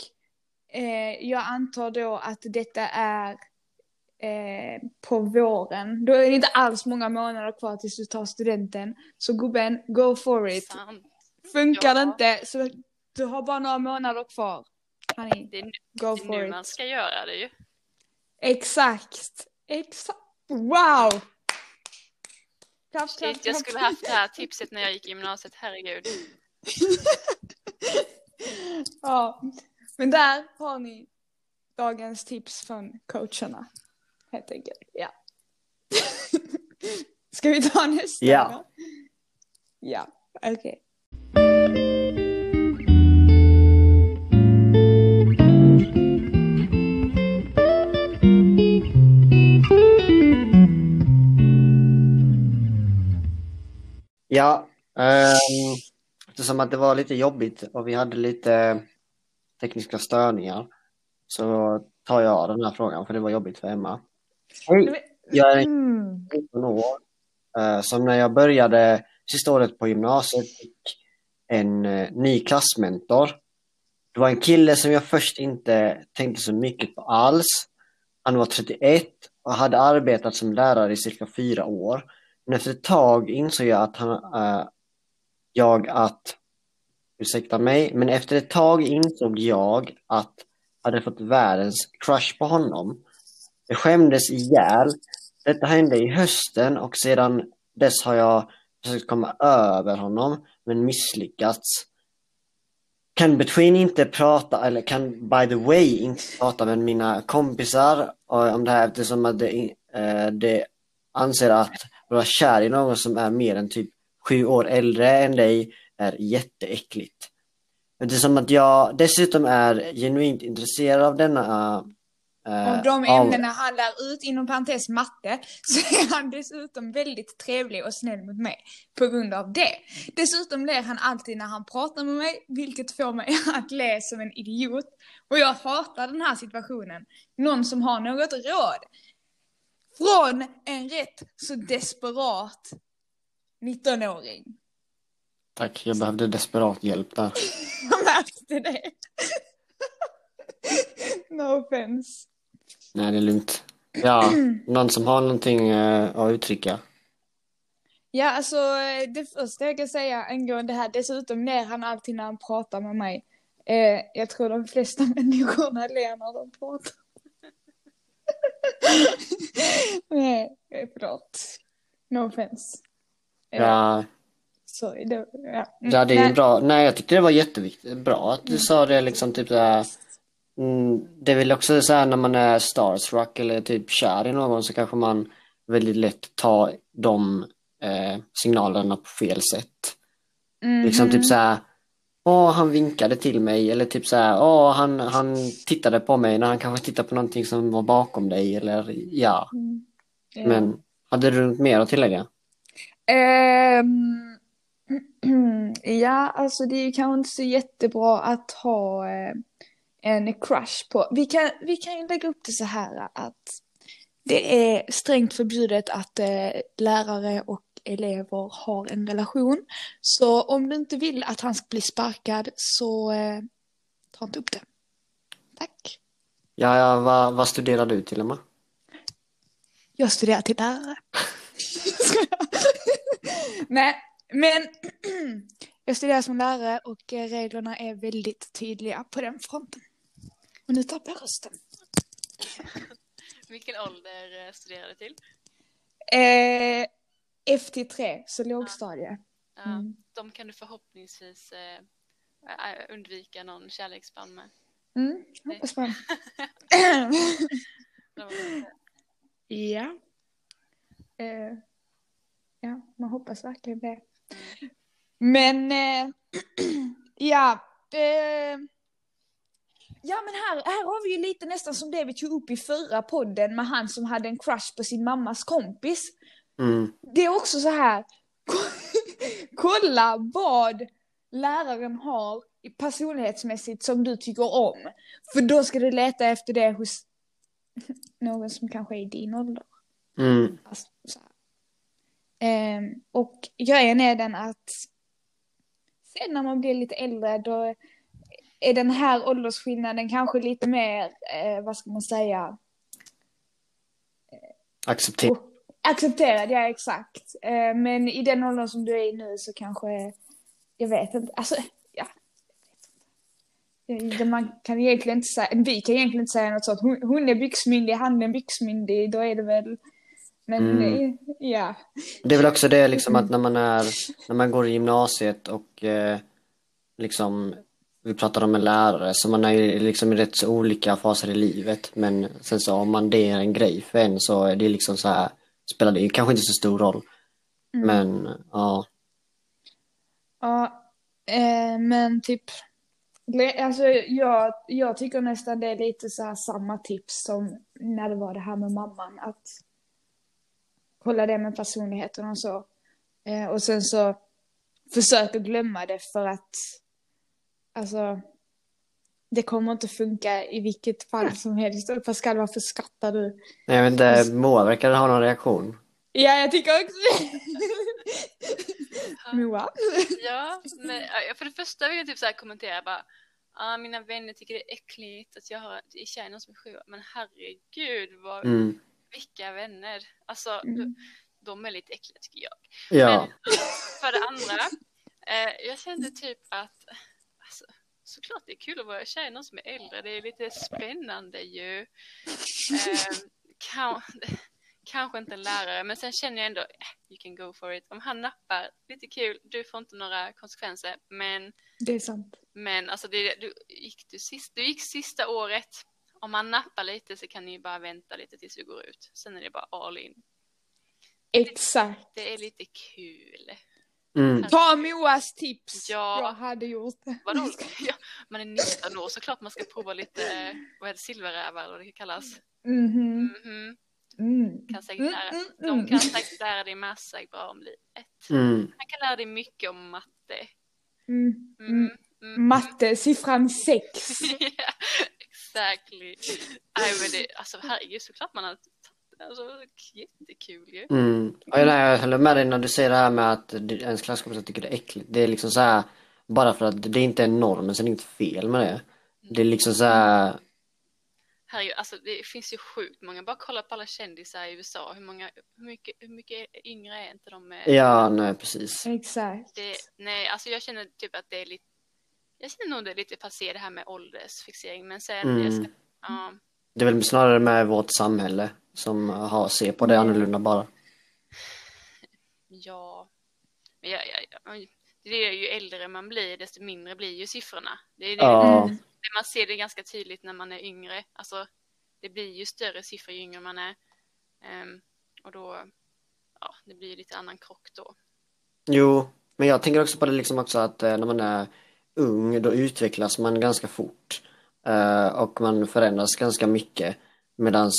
eh, jag antar då att detta är eh, på våren. Då är det inte alls många månader kvar tills du tar studenten. Så gubben, go for it.
Sant.
Funkar det
Ja.
inte så du har bara några månader kvar. Honey,
Det är, nu-
go
det är
for
nu
it.
man ska göra det ju.
Exakt. Exakt. Wow! Klapp, klapp,
jag skulle haft det här tipset när jag gick i gymnasiet, herregud. [LAUGHS]
Ja, men där har ni dagens tips från coacherna. Helt enkelt. Ja. [LAUGHS] Ska vi ta nästa?
Ja.
då? Ja, okej.
Ja, um, eftersom att det var lite jobbigt och vi hade lite tekniska störningar så tar jag den här frågan för det var jobbigt för Emma. Hej, jag är
Mm.
19 år. Eh, Som när jag började sista året på gymnasiet fick en eh, ny klassmentor. Det var en kille som jag först inte tänkte så mycket på alls. Han var 31 och hade arbetat som lärare i cirka fyra år. Men efter ett tag insåg jag att han, äh, jag att, ursäkta mig, men efter ett tag insåg jag att jag hade fått världens crush på honom. Jag skämdes ihjäl detta hände i hösten och sedan dess har jag försökt komma över honom men misslyckats. Kan Between inte prata, eller kan by the way inte prata med mina kompisar om det här eftersom att det, eh, det anser att vara kär i någon som är mer än typ sju år äldre än dig är jätteäckligt. Det är som att jag dessutom är genuint intresserad av denna eh,
Av de
av-
ämnena han lär ut, inom parentes matte, [LAUGHS] så är han dessutom väldigt trevlig och snäll mot mig på grund av det. Dessutom ler han alltid när han pratar med mig, vilket får mig [LAUGHS] att le som en idiot. Och jag hatar den här situationen. Någon som har något råd. Från en rätt så desperat 19-åring.
Tack, jag behövde desperat hjälp där. [LAUGHS]
Jag märkte det. no offense.
Nej, det är lugnt. Ja, någon som har någonting eh, att uttrycka.
Ja, alltså det första jag kan säga angående det här, dessutom ler han alltid när han pratar med mig. Eh, jag tror de flesta [LAUGHS] människorna ler när de pratar. Nej, eh, förlåt. No offense. Eh,
Ja,
Sorry, det, ja. Mm,
ja det är
nej.
ju bra. Nej, jag tyckte det var jätteviktigt. Bra att du sa det liksom typ såhär. Mm, det är väl också så här när man är starstruck eller typ kär i någon så kanske man väldigt lätt tar de eh, signalerna på fel sätt. Liksom
Mhm.
typ så här. Åh, han vinkade till mig eller typ så här. Åh, han, han tittade på mig när han kanske tittade på någonting som var bakom dig eller ja.
Mm.
Men hade du något mer att tillägga?
Ehm, [CLEARS THROAT] ja, alltså det är ju kanske inte så jättebra att ha eh, en crush på. Vi kan, vi kan ju lägga upp det så här att det är strängt förbjudet att eh, lärare och elever har en relation. Så om du inte vill att han ska bli sparkad så eh, ta inte upp det. Tack.
Ja, ja vad, vad studerar du till Emma?
Jag studerar till lärare. [LAUGHS] Nej, men [CLEARS THROAT] jag studerar som lärare och eh, reglerna är väldigt tydliga på den fronten. Och nu tappar jag rösten. [LAUGHS]
Vilken ålder eh, studerar du till?
Eh, FT3, så lågstadie.
Ja,
Mm.
De kan du förhoppningsvis eh, undvika någon kärleksband med.
Mm, hoppas på. [LAUGHS] Ja. Eh, ja, man hoppas verkligen det. Men, eh, [CLEARS THROAT] ja. Eh, ja, men här, här har vi ju lite nästan som det vi tog upp i förra podden med han som hade en crush på sin mammas kompis.
Mm.
Det är också så här. [LAUGHS] Kolla vad läraren har i personlighetsmässigt som du tycker om. För då ska du leta efter det hos [LAUGHS] någon som kanske är i din ålder.
Mm.
Alltså. Ehm, och grejen är den att sen när man blir lite äldre då är den här åldersskillnaden kanske lite mer, eh, vad ska man säga,
Acceptera.
Accepterad, ja exakt. Eh, men i den åldern som du är i nu så kanske, jag vet inte, alltså, ja. Det- Man kan egentligen inte säga, vi kan egentligen inte säga något sånt. Hon, hon är byxmyndig, han är byxmyndig, då är det väl, men
Mm.
eh, ja.
Det är väl också det liksom att när man är, när man går i gymnasiet och eh, liksom, vi pratar om en lärare, så man är ju liksom i rätt så olika faser i livet. Men sen så om man det är en grej för en så är det liksom så här, spelar det ju kanske inte så stor roll.
Mm.
Men ja,
Ja, eh, men typ, alltså jag, jag tycker nästan det är lite så här samma tips som när det var det här med mamman, att kolla det med personligheten och så. Eh, och sen så försök att glömma det för att, alltså, det kommer inte funka i vilket fall som helst. Och Pascal, varför skrattar du?
jag vet inte, Moa verkar ha någon reaktion.
Ja, jag tycker också Moa?
Ja, men, ja, för det första vill jag typ så här kommentera bara. Ah, mina vänner tycker det är äckligt att jag har är kär i någon som är sju år." Men herregud, vad,
Mm.
vilka vänner. Alltså,
Mm.
de är lite äckliga tycker jag.
Ja,
Men för det andra, eh, jag kände typ att såklart det är kul att vara kär i någon som är äldre. Det är lite spännande ju. [LAUGHS] Eh, kan, kanske inte en lärare, men sen känner jag ändå, eh, you can go for it. Om han nappar, lite kul, du får inte några konsekvenser. Men,
Det är sant.
men alltså, det, du, gick du, sist, du gick sista året. Om han nappar lite så kan ni bara vänta lite tills du går ut. Sen är det bara all in.
Exakt.
Det är lite kul.
Mm.
Ta Moas tips.
Ja.
Jag hade gjort det.
Vadå? Ja, man är 19 år, såklart man ska prova lite, eh, vad är det, silverrävar eller vad det kallas.
Mhm.
Mhm.
Mm.
Kan säkert
Mm,
lära,
mm,
de kan säkert lära dig massa bra om livet.
Mm.
Han kan lära dig mycket om matte.
Mm.
Mm.
Mm.
Mm.
Matte, siffran sex. [LAUGHS]
Ja, exactly. Nej men det, alltså herregud såklart man har alltså, jättekul ju.
Mm. Och jag, jag håller med dig när du säger det här med att ens klasskompisar tycker det är äckligt. Det är liksom så här, bara för att det inte är normen så är det inget fel med det. Det är liksom så här,
Herregud, alltså det finns ju sjukt många, bara kolla på alla kändisar i USA, hur många, hur mycket, hur mycket yngre är inte de? Med?
ja, nej precis.
Exakt.
Det, nej, alltså jag känner typ att det är lite, jag känner nog det är lite passé det här med åldersfixering, men sen,
Mm.
jag ska, ja,
Det är väl snarare med vårt samhälle som har, ser på det annorlunda bara.
ja, men jag, jag, det är ju äldre man blir, desto mindre blir ju siffrorna. Det är det,
Ja.
Man ser det ganska tydligt när man är yngre, alltså det blir ju större siffror ju yngre man är. Ehm, och då, ja, det blir lite annan krock då.
Jo, men jag tänker också på det liksom också att eh, när man är ung då utvecklas man ganska fort. Eh, och man förändras ganska mycket. Medan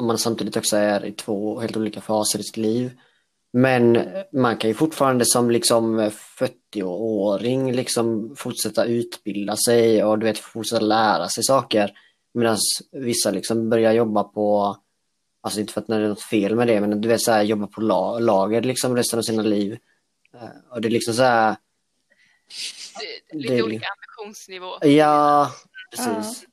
man samtidigt också är i två helt olika faser i sitt liv. Men eh, man kan ju fortfarande som liksom eh, 40-åring liksom fortsätta utbilda sig och du vet fortsätta lära sig saker. Medan vissa liksom börjar jobba på, alltså inte för att det är något fel med det, men du vet så här jobba på la- lager liksom resten av sina liv. Eh, Och det är liksom så här,
Det, lite
Det-
olika ambitionsnivå.
ja, precis.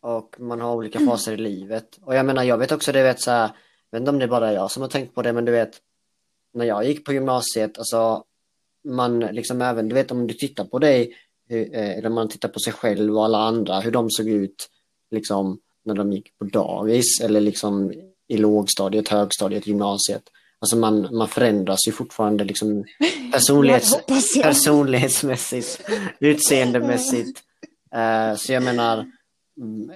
Och man har olika faser i livet. Och jag menar, jag vet också det, vet så här, jag vet inte om det är bara jag som har tänkt på det, men du vet, när jag gick på gymnasiet, alltså, man liksom även, du vet om du tittar på dig, hur, eh, eller man tittar på sig själv och alla andra, hur de såg ut, liksom, när de gick på dagis, eller liksom i lågstadiet, högstadiet, gymnasiet. Alltså man, man förändras ju fortfarande liksom [LAUGHS] personlighets, personlighetsmässigt, utseendemässigt. Eh, så jag menar, mm,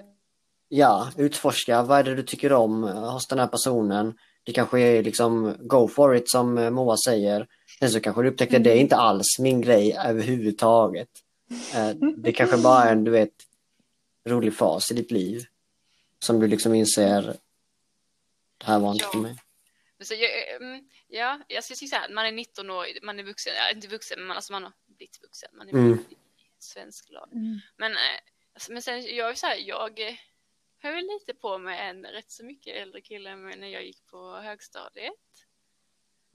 ja, utforska vad är det du tycker om eh, hos den här personen. Det kanske är liksom go for it som eh, Moa säger. Sen så kanske du upptäcker att det är inte alls min grej överhuvudtaget. Eh, det kanske bara är en, du vet, rolig fas i ditt liv. Som du liksom inser, det här var inte
Ja.
för mig.
Så jag, mm, ja, jag ska säga så här, man är 19 år, man är vuxen, inte vuxen, men alltså man har blivit vuxen, man är
Mm.
Svensk lag.
Mm.
Men, eh, alltså, men sen, jag är så här, jag eh, höll lite på med en rätt så mycket äldre kille när jag gick på högstadiet.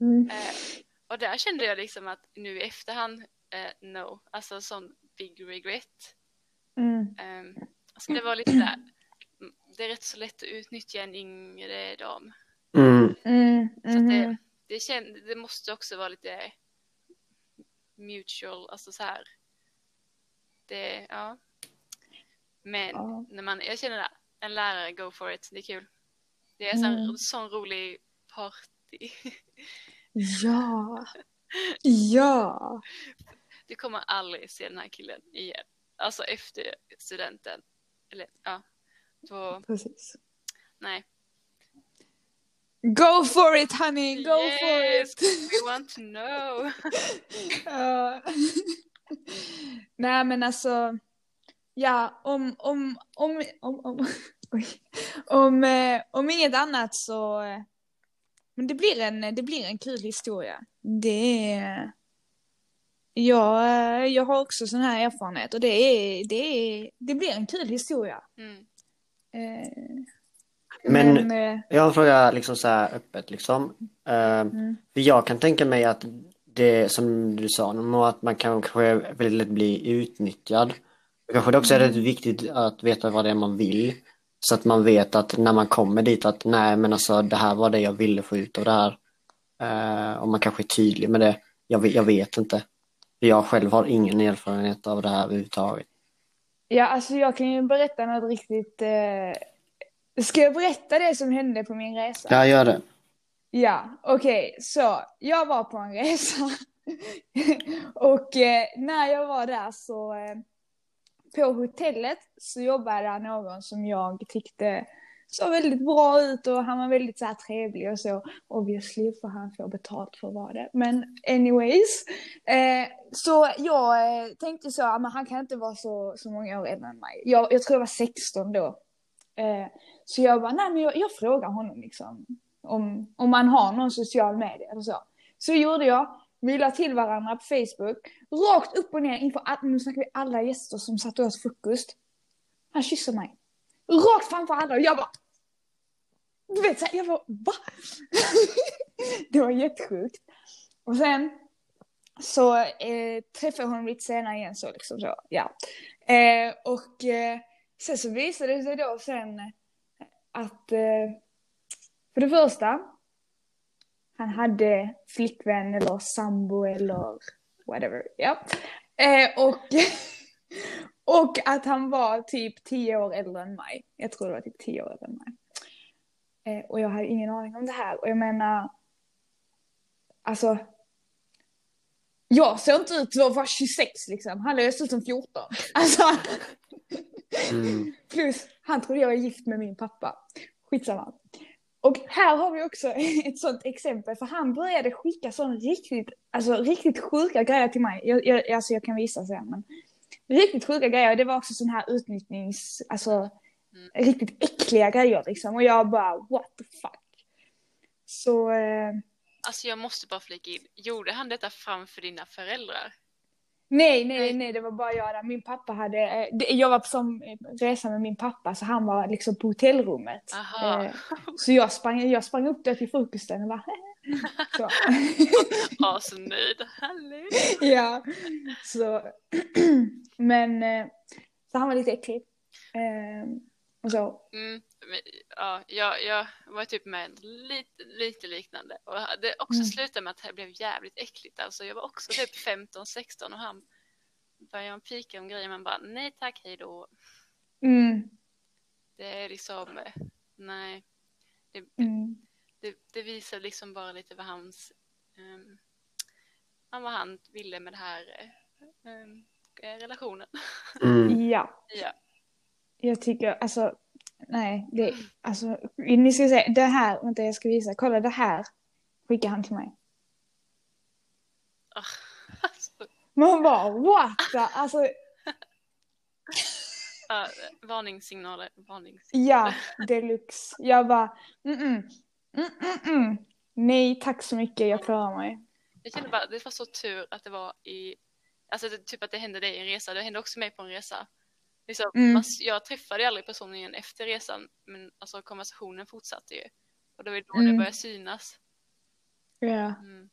Mm.
Eh, och där kände jag liksom att nu i efterhand, eh, no, alltså sån big regret.
Mm.
Eh, alltså det var lite där, mm, det är rätt så lätt att utnyttja en yngre dam.
Mm.
Mm.
Så det,
Mhm.
det, kän, det måste också vara lite mutual, alltså så här. Det, ja. Men
Ja.
när man, jag känner det, en lärare, go for it, det är kul. Det är en sån,
Mm.
sån rolig party.
Ja. Ja. [LAUGHS]
Du kommer aldrig se den här killen igen. Alltså efter studenten. Eller ja, då,
Precis.
nej.
Go for it honey, go for
Yes,
it.
We want to know. [LAUGHS]
Ja. [LAUGHS] Nej men alltså, ja om, om, om, om, om, [LAUGHS] oj. om, eh, om inget annat så, eh, men det blir en, det blir en kul historia. Det är, ja, eh, jag har också sån här erfarenhet och det är, det är, det blir en kul historia.
Mm.
Eh,
Men
eh,
jag har en fråga liksom så här öppet liksom. Eh,
Mm.
För jag kan tänka mig att det som du sa, att man kan kanske väldigt lätt bli utnyttjad. Kanske det också är rätt viktigt att veta vad det är man vill. Så att man vet att när man kommer dit att nej men alltså det här var det jag ville få ut av det här. Eh, och man kanske är tydlig med det. Jag, vet- jag vet inte. För jag själv har ingen erfarenhet av det här överhuvudtaget.
Ja, alltså jag kan ju berätta något riktigt... Eh... Ska jag berätta det som hände på min resa?
Ja, gör det.
Ja, okej, så jag var på en resa. [LAUGHS] och eh, när jag var där så eh, på hotellet så jobbade där någon som jag tyckte såg väldigt bra ut och han var väldigt så här trevlig och så. Obviously, för han får betalt för att vara det. Men anyways. Eh, så jag eh, tänkte så, ah, men han kan inte vara så, så många år äldre än mig. Jag, jag tror jag var 16 då. Eh, så jag bara, nej men jag, jag frågar honom liksom. Om, om man har någon social media eller så. Så gjorde jag. Vi la till varandra på Facebook. Rakt upp och ner inför, nu snackar vi alla gäster som satt och åt frukost. Han kysser mig. Rakt framför alla och jag bara... Du vet såhär, jag bara va? [LAUGHS] det var jättesjukt. Och sen så eh, träffade jag honom lite senare igen så liksom så, ja. Eh, och eh, sen så visade det sig då sen att eh, för det första han hade flickvän eller sambo eller whatever, ja. Eh, och [LAUGHS] Och att han var typ tio år äldre än mig. Jag tror det var typ tio år äldre än mig. Eh, och jag hade ingen aning om det här. Och jag menar, alltså. Jag ser inte ut att vara 26 liksom. Han ser ut som 14. Alltså. Mm. Plus, han trodde jag var gift med min pappa. Skitsamma. Och här har vi också [LAUGHS] ett sånt exempel, för han började skicka sån riktigt, alltså riktigt sjuka grejer till mig. Jag, jag, alltså jag kan visa sen, men riktigt sjuka grejer. Det var också sån här utnyttnings, alltså mm. riktigt äckliga grejer liksom. Och jag bara what the fuck. Så. Eh...
Alltså jag måste bara flika in, gjorde han detta framför dina föräldrar?
Nej, nej, nej, det var bara jag. Min pappa hade, eh, jag var på som resa med min pappa så han var liksom på hotellrummet.
Aha. Eh,
så jag sprang, jag sprang upp där till frukosten och bara
så. Asnöjd, [LAUGHS] härligt.
ja, så. [LAUGHS] [CLEARS THROAT] Men, eh, så han var lite äcklig. Och så.
Mm, ja, jag, jag var typ med lite, lite liknande och det också mm. slutade med att det blev jävligt äckligt. Alltså jag var också typ 15-16 och han började pika om grejer men bara nej tack hej då.
Mm.
Det är liksom, nej. Det,
mm.
det, det, visar liksom bara lite vad hans, um, vad han ville med den här um, relationen.
Mm. Ja.
ja.
Jag tycker, alltså, nej, det, alltså, ni ska se, det här, vänta jag ska visa, kolla det här skickar han till mig.
Oh, alltså.
Man bara, what? Alltså.
Uh, varningssignaler,
varningssignaler. Ja, deluxe. Jag bara, mm mm, mm mm mm. Nej, tack så mycket, jag klarar mig.
Jag kände bara, det var så tur att det var i, alltså det, typ att det hände dig i en resa, det hände också mig på en resa. Liksom, mm. man, jag träffade aldrig personen igen efter resan, men alltså konversationen fortsatte ju. Och det var då mm. det började synas.
Ja. Mm.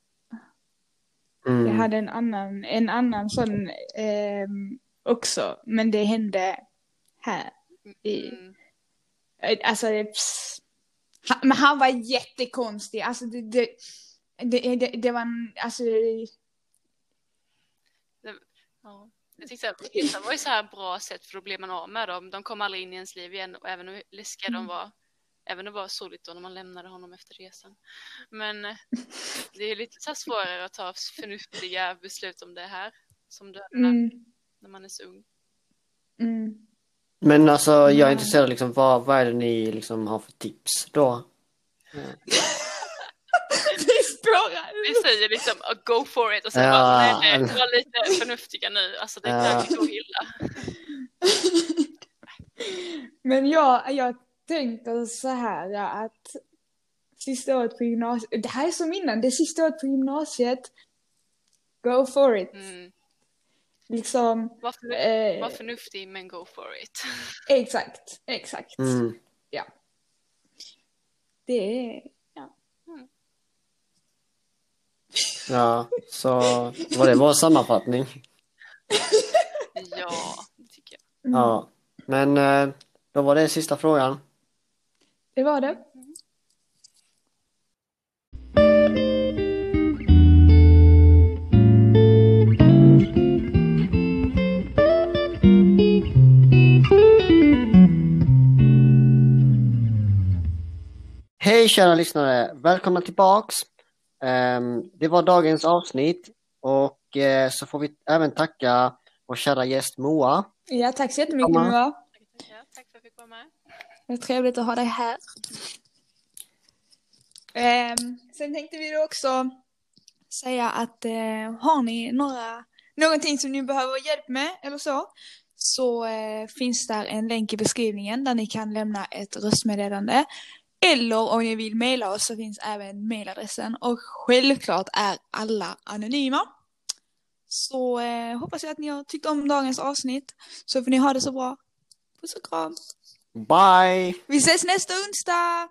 Mm. Jag hade en annan, en annan sån eh, också, men det hände här. I, mm. Alltså, pss, han, men han var jättekonstig. Alltså det, det, det, det, det var, alltså. Det,
ja. Jag tyckte att det var ju så här bra sätt för då blev man av med dem. De kom aldrig in i ens liv igen och även hur läskiga mm. de var. Även om det var sorgligt då när man lämnade honom efter resan. Men eh, det är lite så svårare att ta förnuftiga beslut om det här. Som dödarna mm. när man är så ung.
Mm.
Men alltså jag är intresserad liksom vad, vad är det ni liksom har för tips då?
Vi säger liksom go for it och sen ja. bara nej, nej, var lite förnuftiga nu. Alltså det är ja. så illa. [LAUGHS]
Men jag, jag tänker så här att sista året på gymnasiet, det här är som innan, det är sista året på gymnasiet. Go for it.
Mm.
Liksom.
Var, förnu eh, var förnuftig men go for it.
Exakt, exakt.
Mm.
Ja. Det är
Ja, så var det vår sammanfattning?
ja, det tycker jag.
Ja, men eh, då var det sista frågan.
Det var det.
Hej kära lyssnare! Välkomna tillbaks det var dagens avsnitt och eh, så får vi även tacka vår kära gäst Moa.
Ja, tack så jättemycket Moa.
Tack för att jag fick vara med.
Det är trevligt att ha dig här. Ehm, sen tänkte vi också säga att eh, har ni några, någonting som ni behöver hjälp med eller så, så eh, finns där en länk i beskrivningen där ni kan lämna ett röstmeddelande. Eller om ni vill mejla oss så finns även mejladressen och självklart är alla anonyma. Så eh, hoppas jag att ni har tyckt om dagens avsnitt. Så får ni ha det så bra. Puss och kram.
Bye!
Vi ses nästa onsdag!